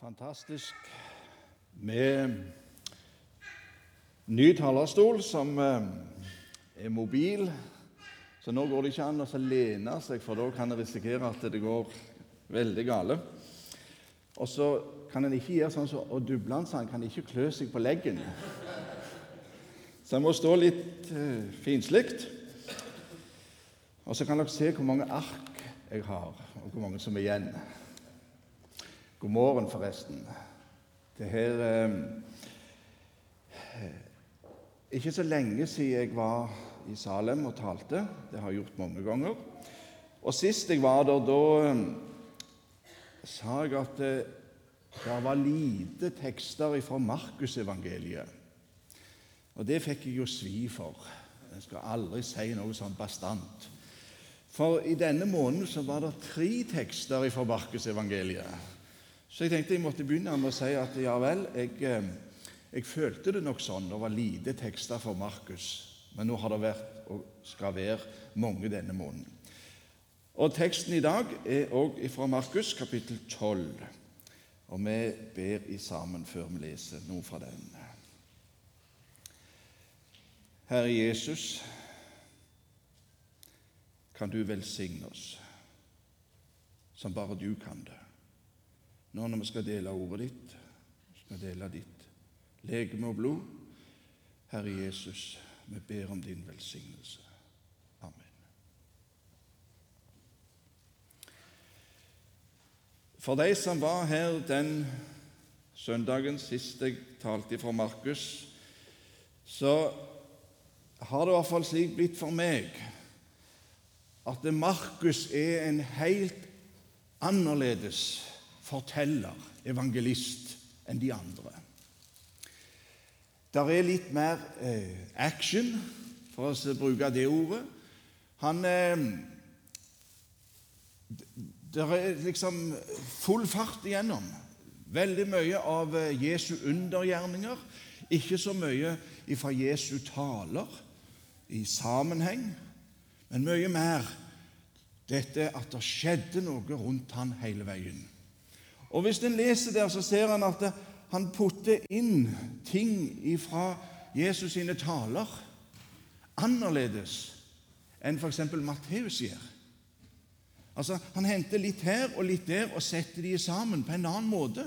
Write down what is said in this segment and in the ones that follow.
fantastisk med ny talerstol som eh, er mobil. Så nå går det ikke an å lene seg, for da kan en risikere at det går veldig gale. Og så kan en ikke gjøre sånn som så, Dubland sa, han kan ikke klø seg på leggen. Så en må stå litt uh, finslikt. Og så kan dere se hvor mange ark jeg har, og hvor mange som er igjen. God morgen, forresten. Det her eh, Ikke så lenge siden jeg var i Salem og talte. Det har jeg gjort mange ganger. Og sist jeg var der, da eh, sa jeg at eh, det var lite tekster fra Markusevangeliet. Og det fikk jeg jo svi for. Jeg skal aldri si noe sånn bastant. For i denne måneden så var det tre tekster fra Markusevangeliet. Så jeg tenkte jeg måtte begynne med å si at ja vel, jeg, eh, jeg følte det nok sånn. Det var lite tekster for Markus, men nå har det vært og skal være mange denne måneden. Og Teksten i dag er òg fra Markus kapittel 12. Og vi ber i sammen før vi leser noe fra den. Herre Jesus, kan du velsigne oss som bare du kan det nå når vi skal dele ordet ditt, skal dele ditt legeme og blod. Herre Jesus, vi ber om din velsignelse. Amen. For de som var her den søndagen sist jeg talte fra Markus, så har det i hvert fall slik blitt for meg at Markus er en helt annerledes forteller, evangelist, enn de andre. Der er litt mer eh, action, for å bruke det ordet. Han eh, Det er liksom full fart igjennom. Veldig mye av eh, Jesu undergjerninger. Ikke så mye fra Jesu taler i sammenheng, men mye mer dette at det skjedde noe rundt han hele veien. Og Hvis en leser der, så ser han at han putter inn ting fra Jesus sine taler annerledes enn f.eks. Matteus gjør. Altså, Han henter litt her og litt der og setter de sammen på en annen måte.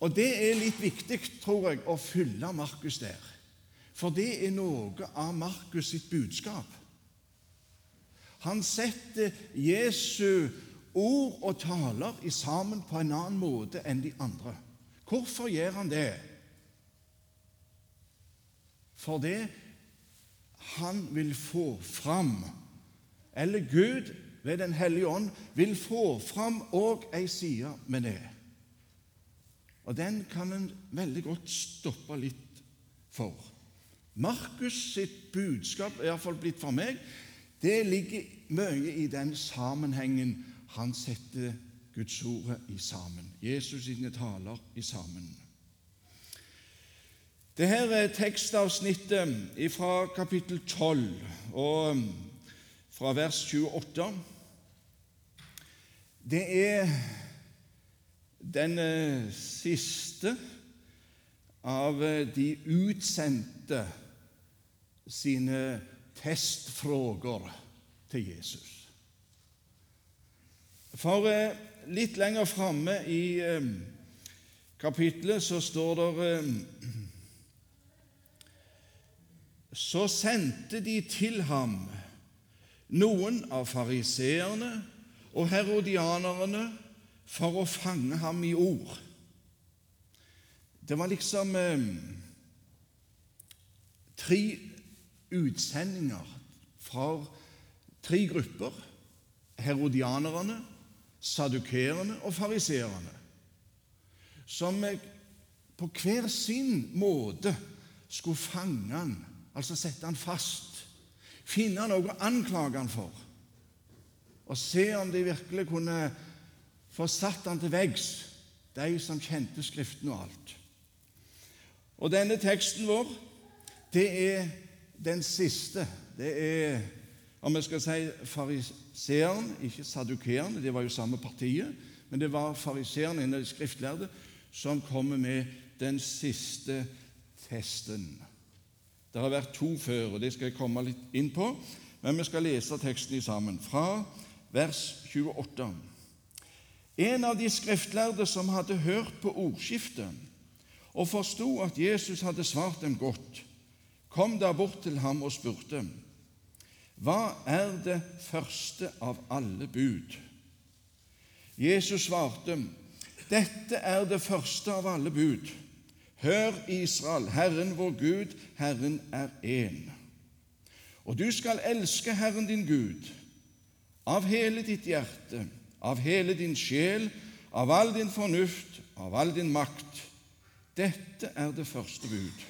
Og Det er litt viktig, tror jeg, å fylle Markus der. For det er noe av Markus sitt budskap. Han setter Jesu ord og taler i sammen på en annen måte enn de andre. Hvorfor gjør han det? Fordi han vil få fram, eller Gud ved Den hellige ånd vil få fram òg ei side med det. Og den kan en veldig godt stoppe litt for. Markus sitt budskap, iallfall blitt for meg, det ligger mye i den sammenhengen han setter Guds ord i sammen. Jesus sine taler i sammen. Dette er tekstavsnittet fra kapittel 12 og um, fra vers 28. Det er den uh, siste av uh, de utsendte sine testfrågor til Jesus. For eh, litt lenger framme i eh, kapittelet så står det eh, Så sendte de til ham noen av fariseerne og herodianerne for å fange ham i ord. Det var liksom eh, tre utsendinger fra tre grupper. Herodianerne, sadukerene og fariseerne, som på hver sin måte skulle fange han, altså sette han fast, finne noe å anklage han for, og se om de virkelig kunne få satt han til veggs, de som kjente Skriften og alt. Og denne teksten vår, det er den siste. Det er, om vi skal si, fariseeren, ikke sadukeeren, det var jo samme partiet, men det var fariseeren, en av de skriftlærde, som kommer med den siste testen. Det har vært to før, og det skal jeg komme litt inn på, men vi skal lese teksten sammen, fra vers 28. En av de skriftlærde som hadde hørt på ordskiftet og forsto at Jesus hadde svart dem godt, kom da bort til ham og spurte, Hva er det første av alle bud? Jesus svarte, Dette er det første av alle bud. Hør, Israel, Herren vår Gud, Herren er én. Og du skal elske Herren din Gud av hele ditt hjerte, av hele din sjel, av all din fornuft, av all din makt. Dette er det første bud.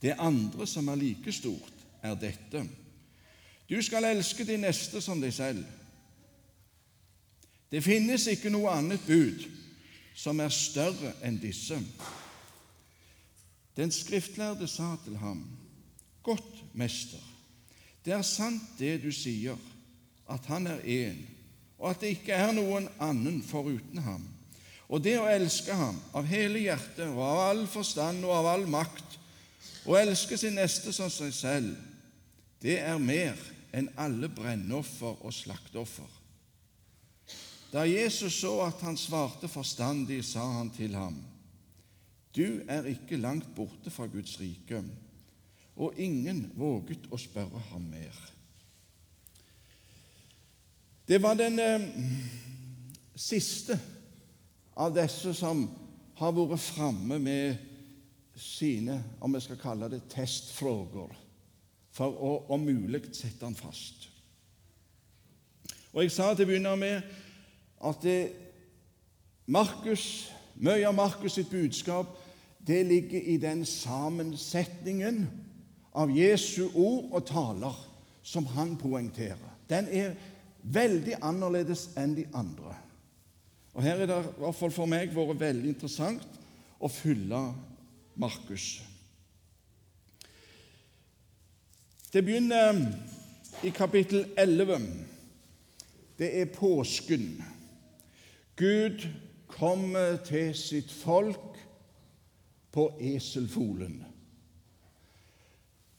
Det andre, som er like stort, er dette. Du skal elske de neste som deg selv. Det finnes ikke noe annet bud som er større enn disse. Den skriftlærde sa til ham, Godt, mester, det er sant det du sier, at han er én, og at det ikke er noen annen foruten ham. Og det å elske ham av hele hjertet og av all forstand og av all makt, og elske sin neste som seg selv, det er mer enn alle brennoffer og slakteoffer. Da Jesus så at han svarte forstandig, sa han til ham, Du er ikke langt borte fra Guds rike. Og ingen våget å spørre ham mer. Det var den eh, siste av disse som har vært framme med sine, om jeg skal kalle det, testfrågor, for å om mulig sette han fast. Og Jeg sa til å begynne med at det, Markus, mye av Markus sitt budskap det ligger i den sammensetningen av Jesu ord og taler som han poengterer. Den er veldig annerledes enn de andre. Og Her er det i hvert fall for meg vært veldig interessant å fylle Markus. Det begynner i kapittel 11. Det er påsken. Gud kommer til sitt folk på eselfolen.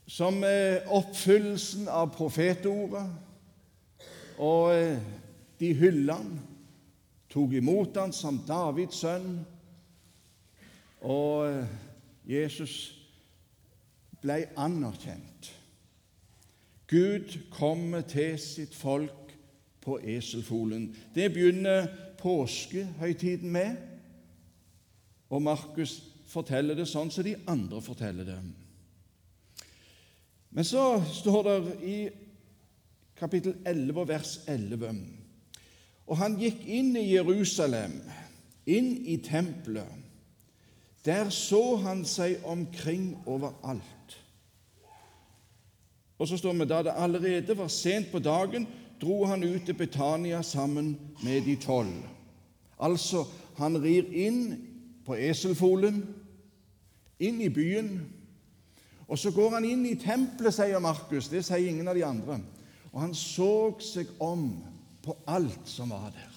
Som oppfyllelsen av profetordet. Og eh, de hylla han, tok imot han som Davids sønn. Og eh, Jesus ble anerkjent. Gud kommer til sitt folk på eselfolen. Det begynner påskehøytiden med, og Markus forteller det sånn som de andre forteller det. Men så står det i kapittel 11 vers 11 Og han gikk inn i Jerusalem, inn i tempelet. Der så han seg omkring overalt. Og så står vi da det allerede var sent på dagen, dro han ut til Betania sammen med de tolv. Altså, han rir inn på eselfolen, inn i byen. Og så går han inn i tempelet, sier Markus. Det sier ingen av de andre. Og han så seg om på alt som var der.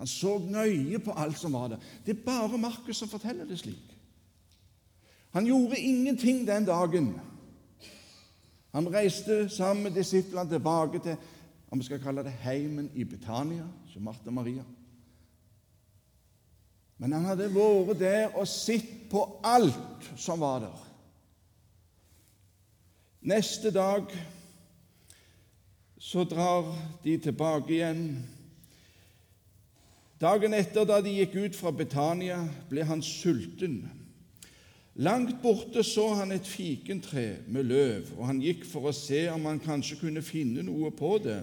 Han så nøye på alt som var der. Det er bare Markus som forteller det slik. Han gjorde ingenting den dagen han reiste sammen med disiplene tilbake til om vi skal kalle det heimen i Betania, som Martha Maria. Men han hadde vært der og sett på alt som var der. Neste dag så drar de tilbake igjen. Dagen etter, da de gikk ut fra Betania, ble han sulten. Langt borte så han et fikentre med løv, og han gikk for å se om han kanskje kunne finne noe på det.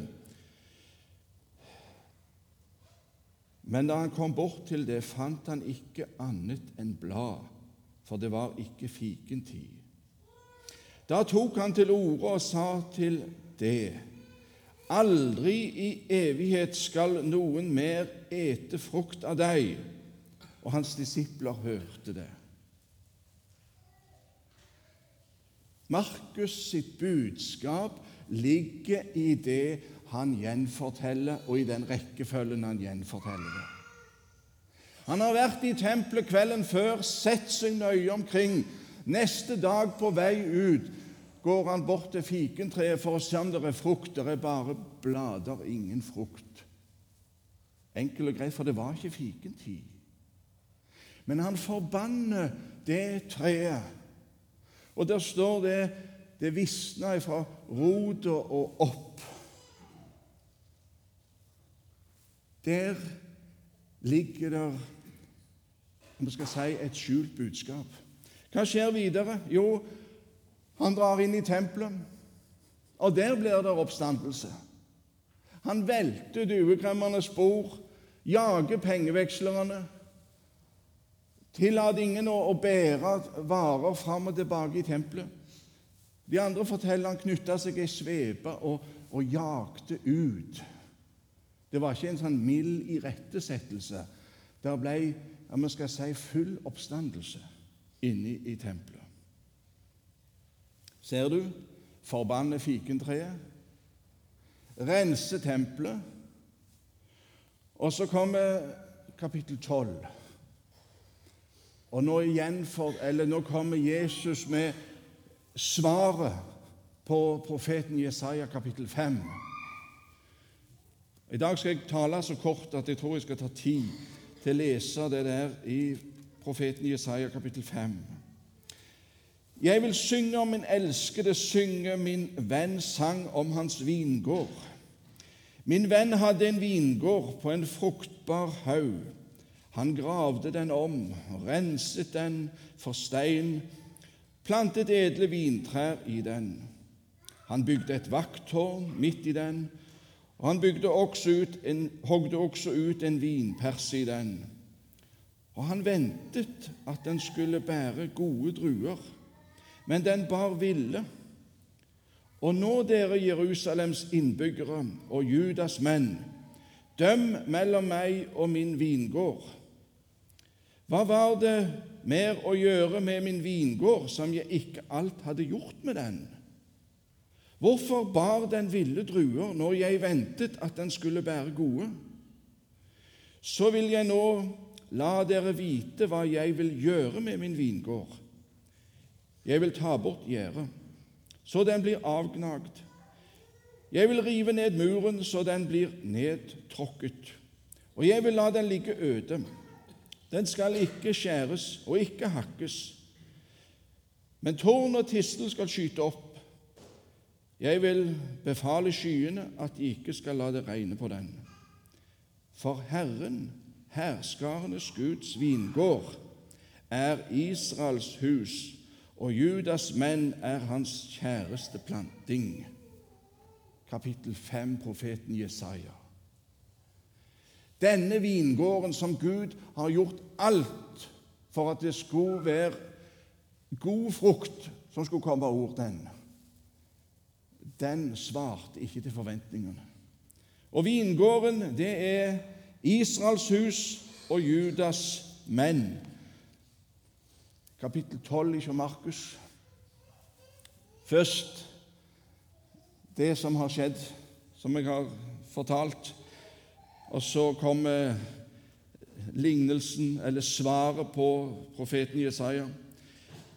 Men da han kom bort til det, fant han ikke annet enn blad, for det var ikke fikentid. Da tok han til orde og sa til det:" Aldri i evighet skal noen mer ete frukt av deg. Og hans disipler hørte det. Markus sitt budskap ligger i det han gjenforteller, og i den rekkefølgen han gjenforteller det. Han har vært i tempelet kvelden før, sett seg nøye omkring. Neste dag på vei ut går han bort til fikentreet for å se om det er frukt. Det er bare blader, ingen frukt. Enkel og greit, for det var ikke fikentid. Men han forbanner det treet. Og der står det det visna fra rota og opp. Der ligger der om vi skal si et skjult budskap. Hva skjer videre? Jo, han drar inn i tempelet, og der blir det oppstandelse. Han velter duekremmernes spor, jager pengevekslerne, tillater ingen å, å bære varer fram og tilbake i tempelet. De andre forteller han knytta seg ei svepe og, og jakte ut. Det var ikke en sånn mild irettesettelse. Det ble ja, vi skal si full oppstandelse inne i tempelet. Ser du? Forbanne fikentreet. Rense tempelet. Og så kommer kapittel 12. Og nå, for, nå kommer Jesus med svaret på profeten Jesaja kapittel 5. I dag skal jeg tale så kort at jeg tror jeg skal ta tid til å lese det der i profeten Jesaja kapittel 5. Jeg vil synge om min elskede, synge min venn sang om hans vingård. Min venn hadde en vingård på en fruktbar haug. Han gravde den om, renset den for stein, plantet edle vintrær i den. Han bygde et vakttårn midt i den, og han bygde også ut en, hogde også ut en vinpers i den. Og han ventet at den skulle bære gode druer, men den bar ville. Og nå, dere Jerusalems innbyggere og Judas menn, døm mellom meg og min vingård. Hva var det mer å gjøre med min vingård som jeg ikke alt hadde gjort med den? Hvorfor bar den ville druer når jeg ventet at den skulle bære gode? Så vil jeg nå la dere vite hva jeg vil gjøre med min vingård. Jeg vil ta bort gjerdet, så den blir avgnagd. Jeg vil rive ned muren, så den blir nedtråkket. Og jeg vil la den ligge øde. Den skal ikke skjæres og ikke hakkes. Men tårn og tistel skal skyte opp. Jeg vil befale skyene at de ikke skal la det regne på den. For Herren, herskarenes Guds vingård, er Israels hus, og Judas menn er hans kjæreste planting. Kapittel 5, profeten Jesaja. Denne vingården som Gud har gjort alt for at det skulle være god frukt som skulle komme over den, den svarte ikke til forventningene. Og vingården, det er Israels hus og Judas menn. Kapittel 12 i Markus. Først det som har skjedd, som jeg har fortalt. Og så kommer lignelsen, eller svaret på profeten Jesaja.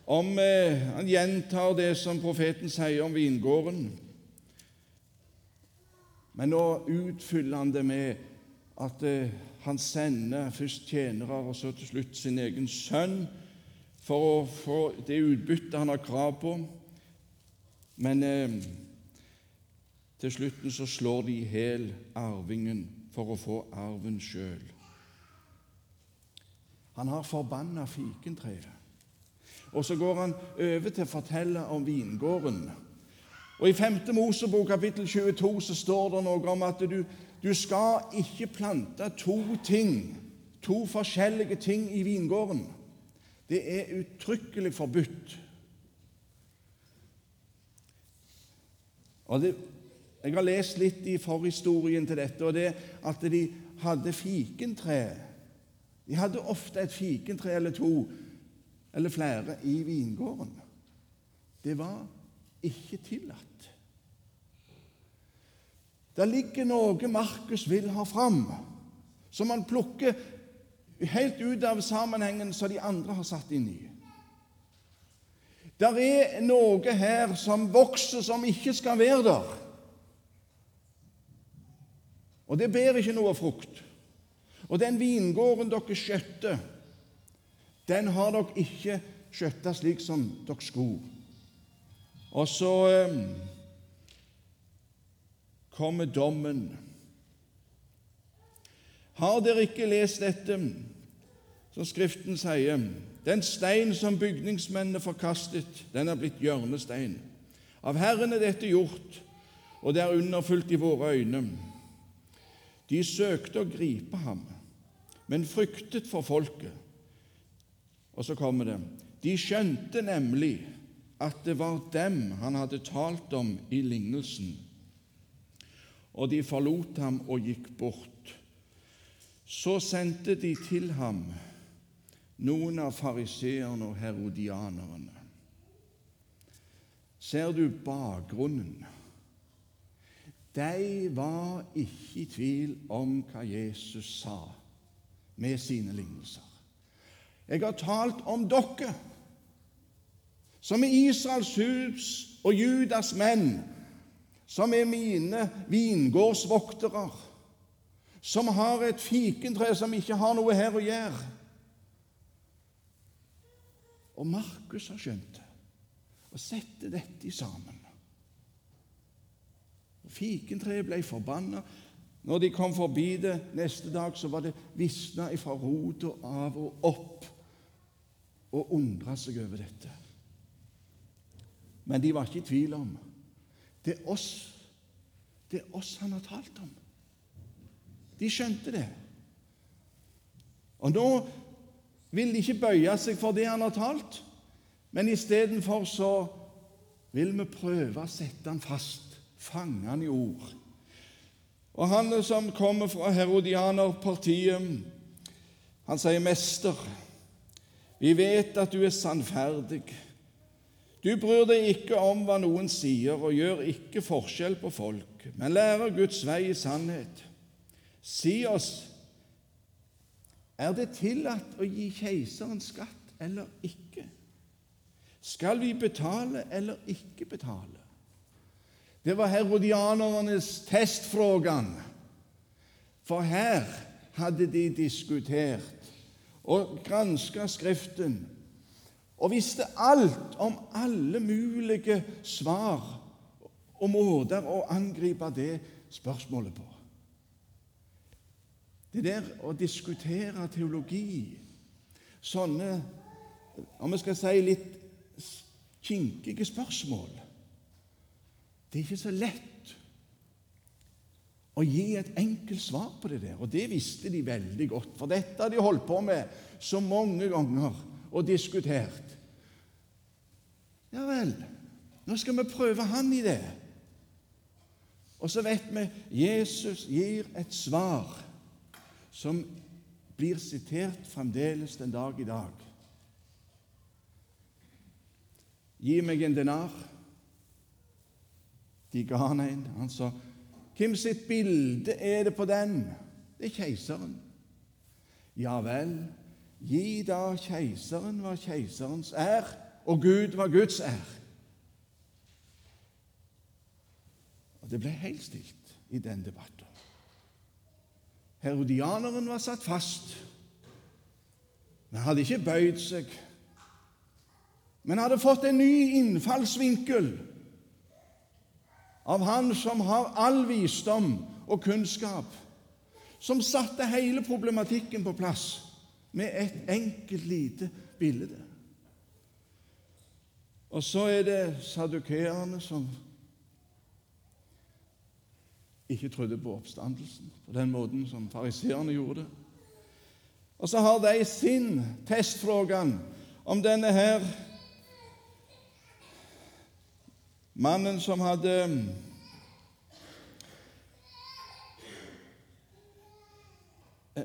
Om eh, Han gjentar det som profeten sier om vingården. Men nå utfyller han det med at eh, han sender først tjenere og så til slutt sin egen sønn for å få det utbyttet han har krav på. Men eh, til slutten så slår de i hjel arvingen for å få arven sjøl. Han har forbanna fikentreet. Og så går han over til å fortelle om vingården. Og I 5. Mosebok kapittel 22 så står det noe om at du, du skal ikke plante to ting, to forskjellige ting i vingården. Det er uttrykkelig forbudt. Og det, Jeg har lest litt i forhistorien til dette, og det at de hadde fikentre. De hadde ofte et fikentre eller to eller flere i vingården. Det var ikke tillatt. Det ligger noe Markus vil ha fram, som han plukker helt ut av sammenhengen som de andre har satt inn i. Der er noe her som vokser, som ikke skal være der. Og det bærer ikke noe frukt. Og den vingården dere skjøtter, den har dere ikke skjøtta slik som dere skulle. Og så eh, kommer dommen. Har dere ikke lest dette, som Skriften sier? Den stein som bygningsmennene forkastet, den er blitt hjørnestein. Av Herren er dette gjort, og det er underfullt i våre øyne. De søkte å gripe ham, men fryktet for folket. Og så kommer det De skjønte nemlig at det var dem han hadde talt om i lignelsen, og de forlot ham og gikk bort. Så sendte de til ham noen av fariseerne og herodianerne. Ser du bakgrunnen? De var ikke i tvil om hva Jesus sa med sine lignelser. Jeg har talt om dere, som er Israels hus og Judas menn, som er mine vingårdsvoktere, som har et fikentre som ikke har noe her å gjøre. Og Markus har skjønt det og setter dette sammen. Fikentreet ble forbanna. Når de kom forbi det neste dag, så var det visna ifra rota av og opp og undra seg over dette. Men de var ikke i tvil om det er oss det er oss han har talt om. De skjønte det. Og nå vil de ikke bøye seg for det han har talt, men istedenfor så vil vi prøve å sette han fast, fange han i ord. Og han som kommer fra herodianerpartiet, han sier, 'Mester, vi vet at du er sannferdig.' Du bryr deg ikke om hva noen sier, og gjør ikke forskjell på folk, men lærer Guds vei i sannhet. Si oss er det tillatt å gi keiseren skatt eller ikke? Skal vi betale eller ikke betale? Det var herodianernes testfrågan. For her hadde de diskutert og granska Skriften og visste alt om alle mulige svar og måter å angripe det spørsmålet på. Det der å diskutere teologi, sånne om vi skal si litt kinkige spørsmål Det er ikke så lett å gi et enkelt svar på det der. Og det visste de veldig godt, for dette har de holdt på med så mange ganger og diskutert. Ja vel, nå skal vi prøve han i det. Og så vet vi Jesus gir et svar som blir sitert fremdeles den dag i dag. Gi meg en denar. De ga han en. Han sa, 'Hvem sitt bilde er det på den?' 'Det er keiseren.' 'Ja vel, gi da keiseren hva keiserens er, og Gud hva Guds er.' Og Det ble helt stilt i den debatten. Herodianeren var satt fast, men hadde ikke bøyd seg. Men hadde fått en ny innfallsvinkel av Han som har all visdom og kunnskap, som satte hele problematikken på plass med et enkelt, lite bilde. Og så er det sadukeerne som ikke trodde på oppstandelsen på den måten som fariseerne gjorde. Og så har de sin testfrågan om denne her mannen som hadde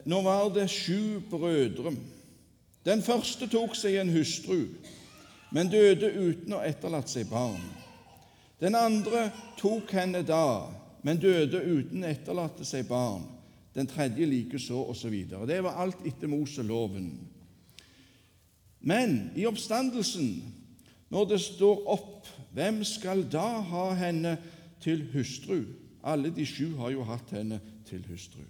Nå var det sju brødre. Den første tok seg en hustru, men døde uten å etterlate seg barn. Den andre tok henne da men døde uten å etterlate seg barn. Den tredje likeså, osv. Det var alt etter Moseloven. Men i oppstandelsen, når det står opp, hvem skal da ha henne til hustru? Alle de sju har jo hatt henne til hustru.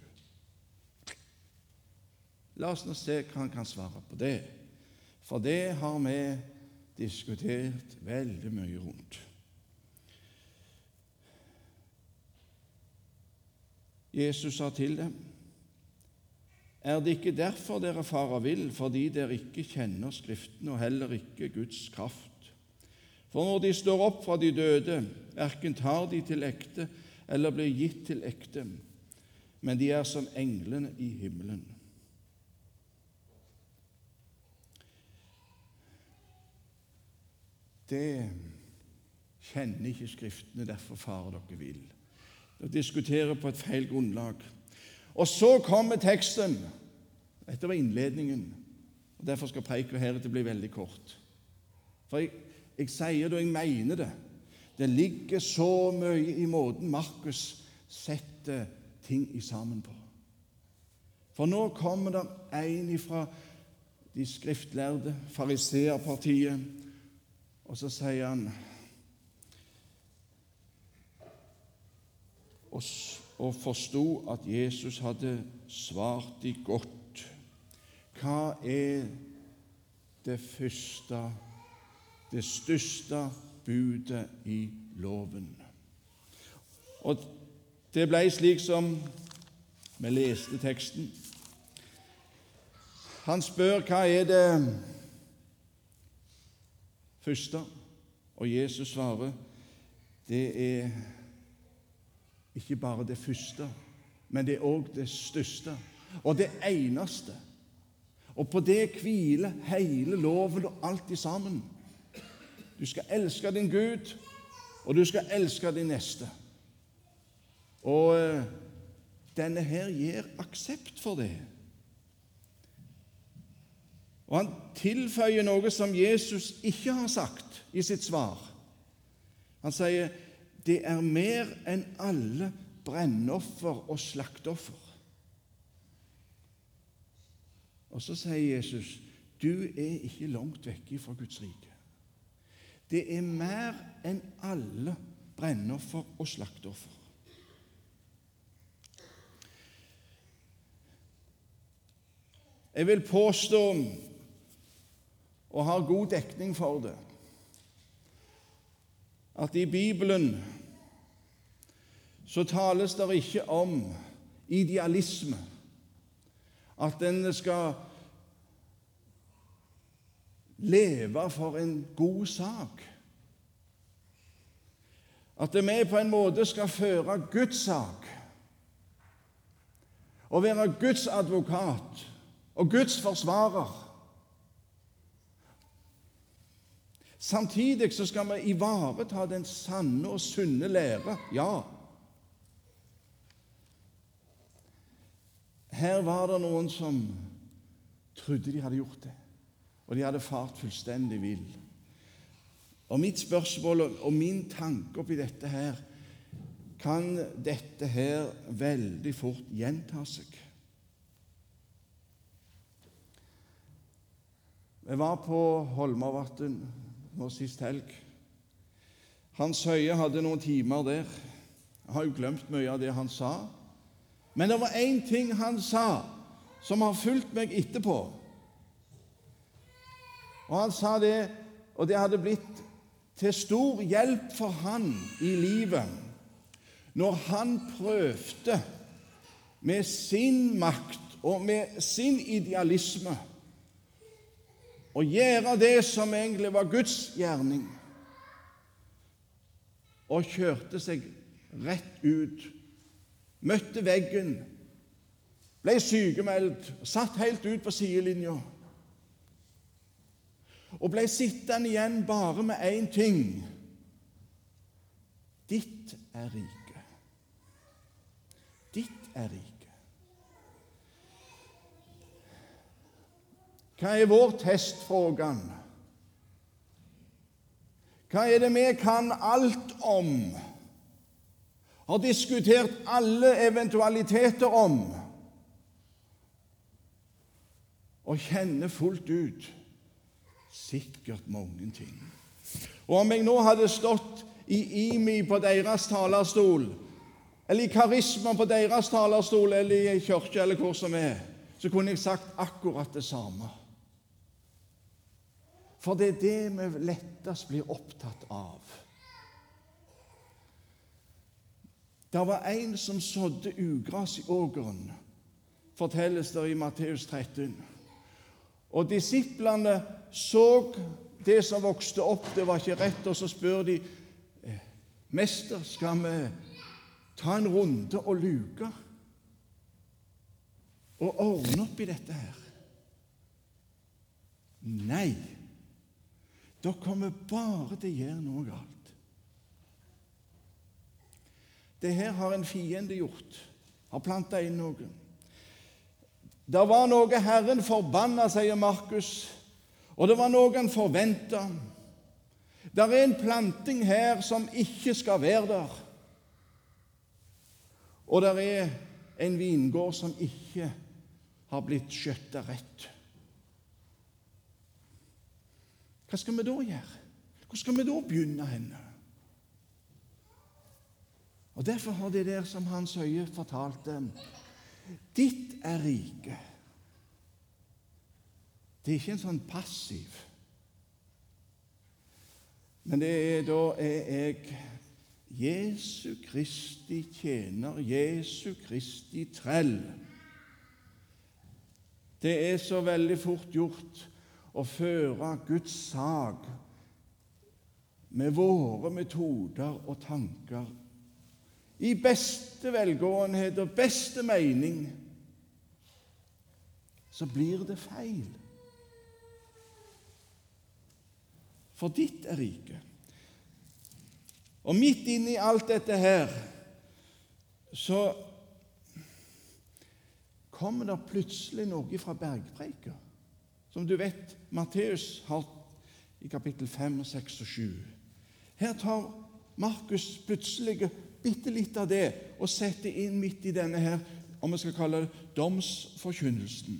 La oss nå se hva han kan svare på det, for det har vi diskutert veldig mye rundt. Jesus sa til dem, Er det ikke derfor dere farer vill, fordi dere ikke kjenner Skriftene og heller ikke Guds kraft? For når de står opp fra de døde, verken tar de til ekte eller blir gitt til ekte, men de er som englene i himmelen. Det kjenner ikke Skriftene, derfor farer dere vill. Dere diskuterer på et feil grunnlag. Og så kommer teksten. Dette var innledningen. og Derfor skal preika heretter bli veldig kort. For jeg, jeg sier det, og jeg mener det. Det ligger så mye i måten Markus setter ting i sammen på. For nå kommer det en fra de skriftlærde, fariseerpartiet, og så sier han og, forsto at Jesus hadde svart de godt. Hva er det første, det største budet i loven? Og det ble slik som vi leste teksten. Han spør hva er det første, og Jesus svarer det er ikke bare det første, men det er òg det største og det eneste. Og på det hviler hele loven og alt sammen. Du skal elske din Gud, og du skal elske din neste. Og eh, denne her gir aksept for det. Og han tilføyer noe som Jesus ikke har sagt i sitt svar. Han sier det er mer enn alle brennoffer og slakteoffer. Og så sier Jesus, du er ikke langt vekke fra Guds rike. Det er mer enn alle brennoffer og slakteoffer. Jeg vil påstå, og har god dekning for det, at i Bibelen så tales det ikke om idealisme, at en skal leve for en god sak. At vi på en måte skal føre Guds sak og være Guds advokat og Guds forsvarer. Samtidig så skal vi ivareta den sanne og sunne lære. Ja. Her var det noen som trodde de hadde gjort det, og de hadde fart fullstendig vill. Og mitt spørsmål og min tanke oppi dette her kan dette her veldig fort gjenta seg. Vi var på Holmavatn nå sist helg. Hans Høie hadde noen timer der. Jeg har jo glemt mye av det han sa. Men det var én ting han sa, som har fulgt meg etterpå. Og han sa det, og det hadde blitt til stor hjelp for han i livet når han prøvde med sin makt og med sin idealisme å gjøre det som egentlig var Guds gjerning, og kjørte seg rett ut, møtte veggen, ble sykemeldt, satt helt ut på sidelinja og ble sittende igjen bare med én ting Ditt er riket. Ditt er riket. Hva er vår test, frågan? Hva er det vi kan alt om? har diskutert alle eventualiteter om, og kjenner fullt ut sikkert mange ting. Og om jeg nå hadde stått i IMI på deres talerstol, eller i Karisma på deres talerstol, eller i kirke, eller hvor som er, så kunne jeg sagt akkurat det samme. For det er det vi lettest blir opptatt av. Det var en som sådde ugras i ågeren, fortelles det i Matteus 13. Og disiplene så det som vokste opp, det var ikke rett, og så spør de «Eh, Mester, skal vi ta en runde og luke og ordne opp i dette her? Nei, da kommer bare til å gjøre noe galt. Det her har en fiende gjort, har planta inn noe. Det var noe Herren forbanna, sier Markus, og det var noe han forventa. Det er en planting her som ikke skal være der. Og det er en vingård som ikke har blitt skjøtta rett. Hva skal vi da gjøre? Hvor skal vi da begynne henne? Og Derfor har det der som Hans Høie fortalte Ditt er rike. Det er ikke en sånn passiv. Men det er da er jeg Jesu Kristi tjener, Jesu Kristi trell. Det er så veldig fort gjort å føre Guds sak med våre metoder og tanker i beste velgåenhet og beste mening, så blir det feil. For ditt er riket. Og midt inni alt dette her så kommer det plutselig noe fra bergpreika, som du vet Matteus har i kapittel 5, 6 og 7. Her tar Markus plutselig bitte litt av det og sette inn midt i denne her, om vi skal kalle det domsforkynnelsen.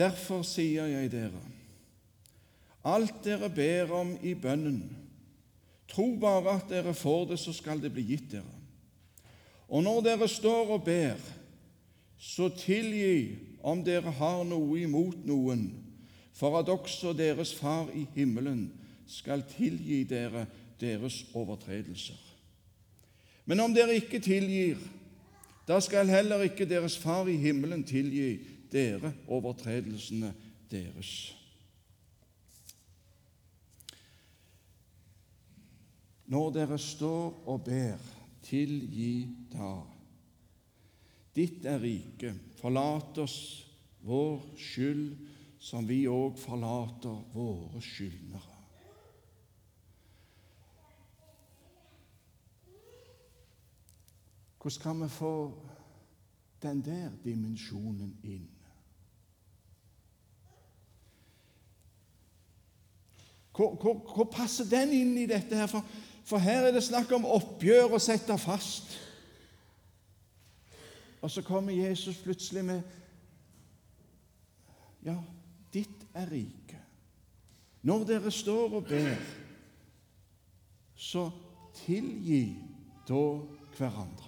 Derfor sier jeg dere, alt dere ber om i bønnen, tro bare at dere får det, så skal det bli gitt dere. Og når dere står og ber, så tilgi om dere har noe imot noen, for at også deres Far i himmelen skal tilgi dere deres overtredelser. Men om dere ikke tilgir, da skal heller ikke deres Far i himmelen tilgi dere overtredelsene deres. Når dere står og ber, tilgi da. Ditt er riket. Forlat oss vår skyld, som vi òg forlater våre skyldnere. Hvordan kan vi få den der dimensjonen inn? Hvor, hvor, hvor, passer den inn i dette? her? For, for her er det snakk om oppgjør og sette fast. Og så kommer Jesus plutselig med Ja, ditt er riket. Når dere står og ber, så tilgi da hverandre.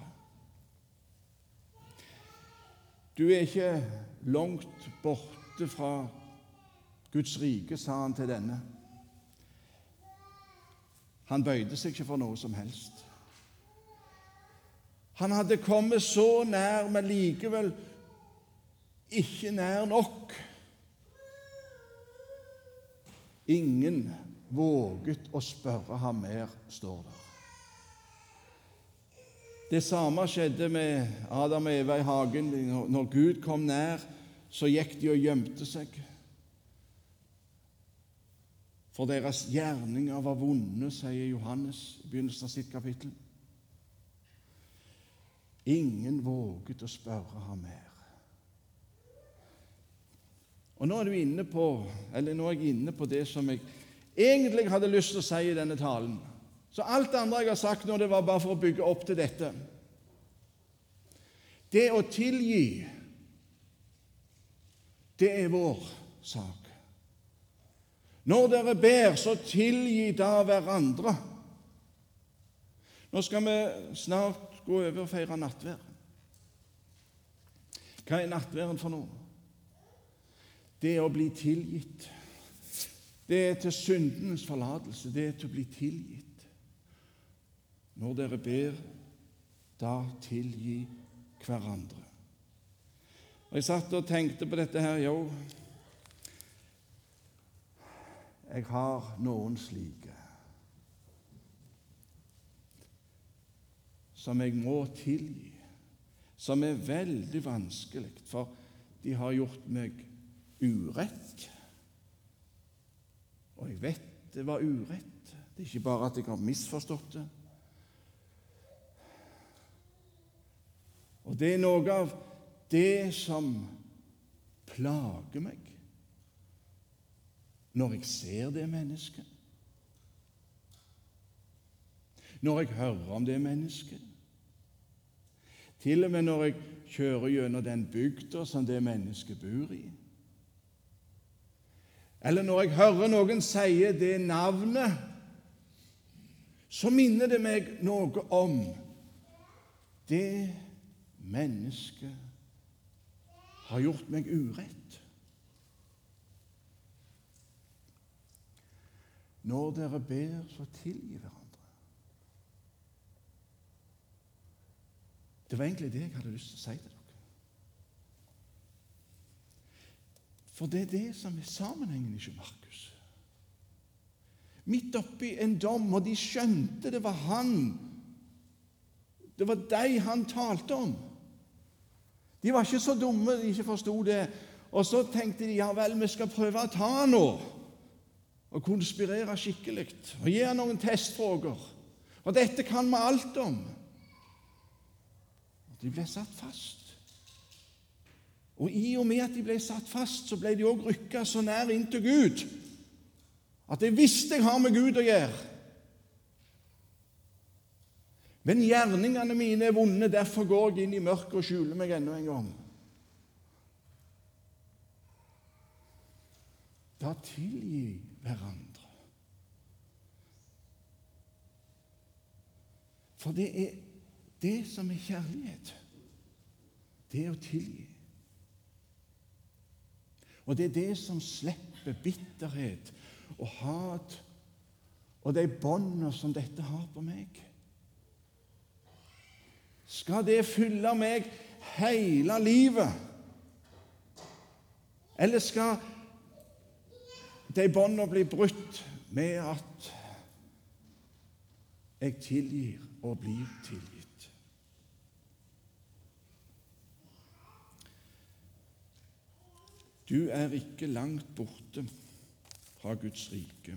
Du er ikke langt borte fra Guds rike, sa han til denne. Han bøyde seg ikke for noe som helst. Han hadde kommet så nær, men likevel ikke nær nok. Ingen våget å spørre ham mer, står det. Det samme skjedde med Adam og Eva i hagen. Når Gud kom nær, så gikk de og gjemte seg. For deres gjerninger var vonde, sier Johannes i begynnelsen av sitt kapittel. Ingen våget å spørre ham mer. Og Nå er, du inne på, eller nå er jeg inne på det som jeg egentlig hadde lyst til å si i denne talen. Så alt det andre jeg har sagt nå, det var bare for å bygge opp til dette. Det å tilgi, det er vår sak. Når dere ber, så tilgi da hverandre. Nå skal vi snart gå over og feire nattverd. Hva er nattverden for noe? Det er å bli tilgitt. Det er til syndenes forlatelse. Det er til å bli tilgitt. Når dere ber, da tilgi hverandre. Og Jeg satt og tenkte på dette her. Jo, jeg har noen slike som jeg må tilgi, som er veldig vanskelig, for de har gjort meg urett. Og jeg vet det var urett. Det er ikke bare at jeg har misforstått det. Og det er noe av det som plager meg. Når jeg ser det mennesket, når jeg hører om det mennesket, til og med når jeg kjører gjennom den bygda som det mennesket bor i. Eller når jeg hører noen si det navnet, så minner det meg noe om det mennesket har gjort meg urett. Når dere ber, så tilgi hverandre. Det var egentlig det jeg hadde lyst til å si til dere. For det er det som er sammenhengen ikke Markus. Midt oppi en dom, og de skjønte det var han. Det var deg han talte om. De var ikke så dumme de ikke forsto det. Og så tenkte de ja vel, vi skal prøve å ta han nå og konspirere skikkelig og gi han noen testfrågor. Og dette kan vi alt om. Og De ble satt fast. Og i og med at de ble satt fast, så ble de òg rykka så nær inntil Gud at jeg visste jeg har med Gud å gjøre. Men gjerningene mine er vonde, derfor går jeg inn i mørket og skjuler meg enda en gang. Da tilgi hverandre. For det er det som er kjærlighet. Det er å tilgi. Og det er det som slipper bitterhet og hat og de båndene som dette har på meg. Skal det fylle meg hele livet? Eller skal de båndene bli brutt med at jeg tilgir og blir tilgitt? Du er ikke langt borte fra Guds rike.